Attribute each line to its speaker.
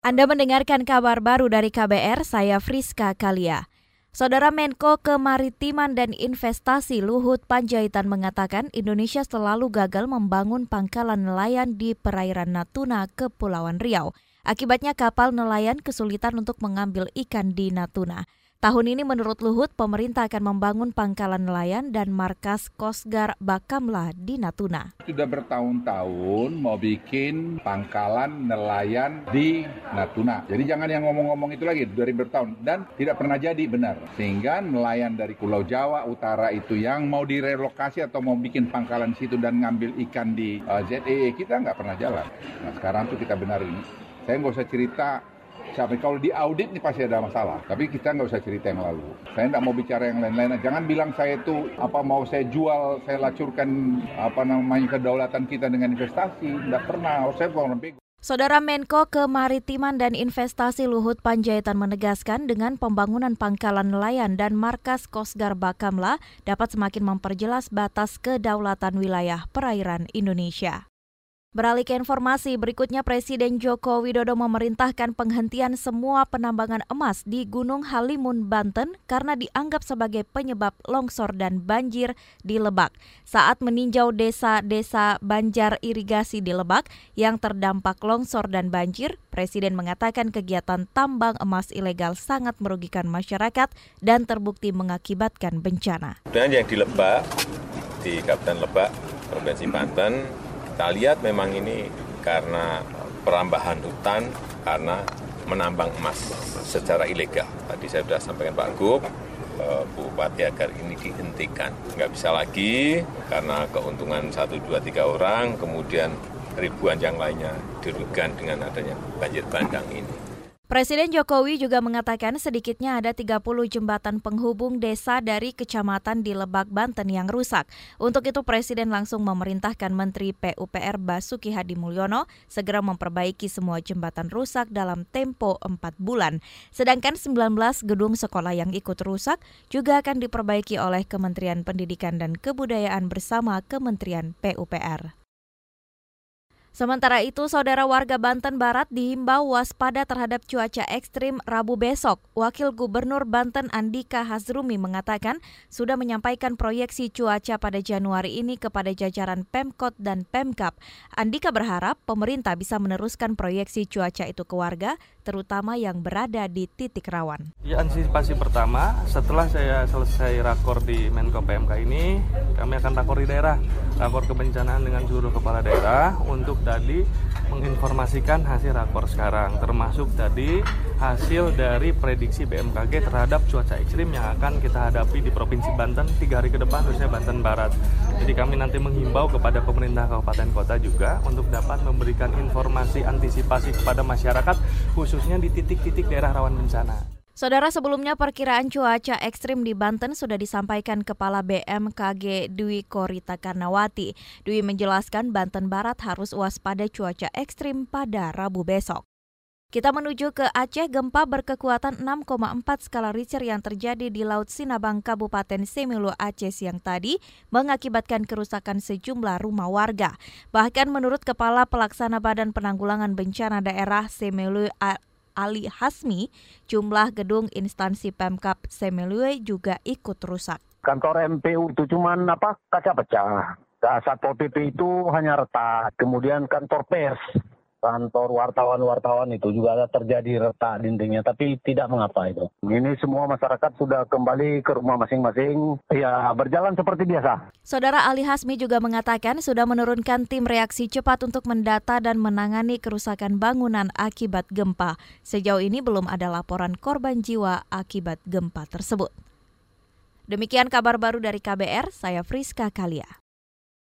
Speaker 1: Anda mendengarkan kabar baru dari KBR, saya Friska Kalia. Saudara Menko Kemaritiman dan Investasi Luhut Panjaitan mengatakan Indonesia selalu gagal membangun pangkalan nelayan di perairan Natuna, Kepulauan Riau. Akibatnya kapal nelayan kesulitan untuk mengambil ikan di Natuna. Tahun ini menurut Luhut, pemerintah akan membangun pangkalan nelayan dan markas Kosgar Bakamla di Natuna.
Speaker 2: Sudah bertahun-tahun mau bikin pangkalan nelayan di Natuna. Jadi jangan yang ngomong-ngomong itu lagi dari bertahun dan tidak pernah jadi benar. Sehingga nelayan dari Pulau Jawa Utara itu yang mau direlokasi atau mau bikin pangkalan situ dan ngambil ikan di uh, eh, ZEE kita nggak pernah jalan. Nah sekarang tuh kita benar ini. Saya nggak usah cerita siapa? Kalau di audit pasti ada masalah tapi kita nggak usah cerita yang lalu. Saya nggak mau bicara yang lain-lain. Jangan bilang saya itu apa mau saya jual saya lacurkan apa namanya kedaulatan kita dengan investasi. Nggak pernah. Saya bukan orang bego.
Speaker 1: Saudara Menko Kemaritiman dan Investasi Luhut Panjaitan menegaskan dengan pembangunan pangkalan nelayan dan markas Kosgar Bakamla dapat semakin memperjelas batas kedaulatan wilayah perairan Indonesia. Beralih ke informasi berikutnya, Presiden Joko Widodo memerintahkan penghentian semua penambangan emas di Gunung Halimun, Banten karena dianggap sebagai penyebab longsor dan banjir di Lebak. Saat meninjau desa-desa banjar irigasi di Lebak yang terdampak longsor dan banjir, Presiden mengatakan kegiatan tambang emas ilegal sangat merugikan masyarakat dan terbukti mengakibatkan bencana.
Speaker 3: Dan yang di Lebak, di Kabupaten Lebak, Provinsi Banten, kita lihat memang ini karena perambahan hutan, karena menambang emas secara ilegal. Tadi saya sudah sampaikan Pak Gub, eh, Bupati agar ini dihentikan. Nggak bisa lagi karena keuntungan satu, dua, tiga orang, kemudian ribuan yang lainnya dirugikan dengan adanya banjir bandang ini.
Speaker 1: Presiden Jokowi juga mengatakan sedikitnya ada 30 jembatan penghubung desa dari kecamatan di Lebak, Banten yang rusak. Untuk itu Presiden langsung memerintahkan Menteri PUPR Basuki Hadi Mulyono segera memperbaiki semua jembatan rusak dalam tempo 4 bulan. Sedangkan 19 gedung sekolah yang ikut rusak juga akan diperbaiki oleh Kementerian Pendidikan dan Kebudayaan bersama Kementerian PUPR. Sementara itu, saudara warga Banten Barat dihimbau waspada terhadap cuaca ekstrim Rabu besok. Wakil Gubernur Banten Andika Hazrumi mengatakan sudah menyampaikan proyeksi cuaca pada Januari ini kepada jajaran Pemkot dan Pemkap. Andika berharap pemerintah bisa meneruskan proyeksi cuaca itu ke warga, terutama yang berada di titik rawan.
Speaker 4: Ya, antisipasi pertama, setelah saya selesai rakor di Menko PMK ini, kami akan rakor di daerah, rakor kebencanaan dengan seluruh kepala daerah untuk tadi menginformasikan hasil rakor sekarang termasuk tadi hasil dari prediksi BMKG terhadap cuaca ekstrim yang akan kita hadapi di Provinsi Banten tiga hari ke depan khususnya Banten Barat. Jadi kami nanti menghimbau kepada pemerintah kabupaten kota juga untuk dapat memberikan informasi antisipasi kepada masyarakat khususnya di titik-titik daerah rawan bencana.
Speaker 1: Saudara sebelumnya perkiraan cuaca ekstrim di Banten sudah disampaikan Kepala BMKG Dwi Korita Karnawati. Dwi menjelaskan Banten Barat harus waspada cuaca ekstrim pada Rabu besok. Kita menuju ke Aceh, gempa berkekuatan 6,4 skala Richter yang terjadi di Laut Sinabang, Kabupaten Semilu, Aceh siang tadi mengakibatkan kerusakan sejumlah rumah warga. Bahkan menurut Kepala Pelaksana Badan Penanggulangan Bencana Daerah Semilu Ali Hasmi, jumlah gedung instansi Pemkap Semelue juga ikut rusak.
Speaker 5: Kantor MPU itu cuma apa kaca pecah. Satpol PP itu hanya retak. Kemudian kantor pers kantor wartawan-wartawan itu juga ada terjadi retak dindingnya, tapi tidak mengapa itu. Ini semua masyarakat sudah kembali ke rumah masing-masing, ya berjalan seperti biasa.
Speaker 1: Saudara Ali Hasmi juga mengatakan sudah menurunkan tim reaksi cepat untuk mendata dan menangani kerusakan bangunan akibat gempa. Sejauh ini belum ada laporan korban jiwa akibat gempa tersebut. Demikian kabar baru dari KBR, saya Friska Kalia.